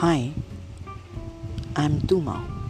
Hi, I'm Duma.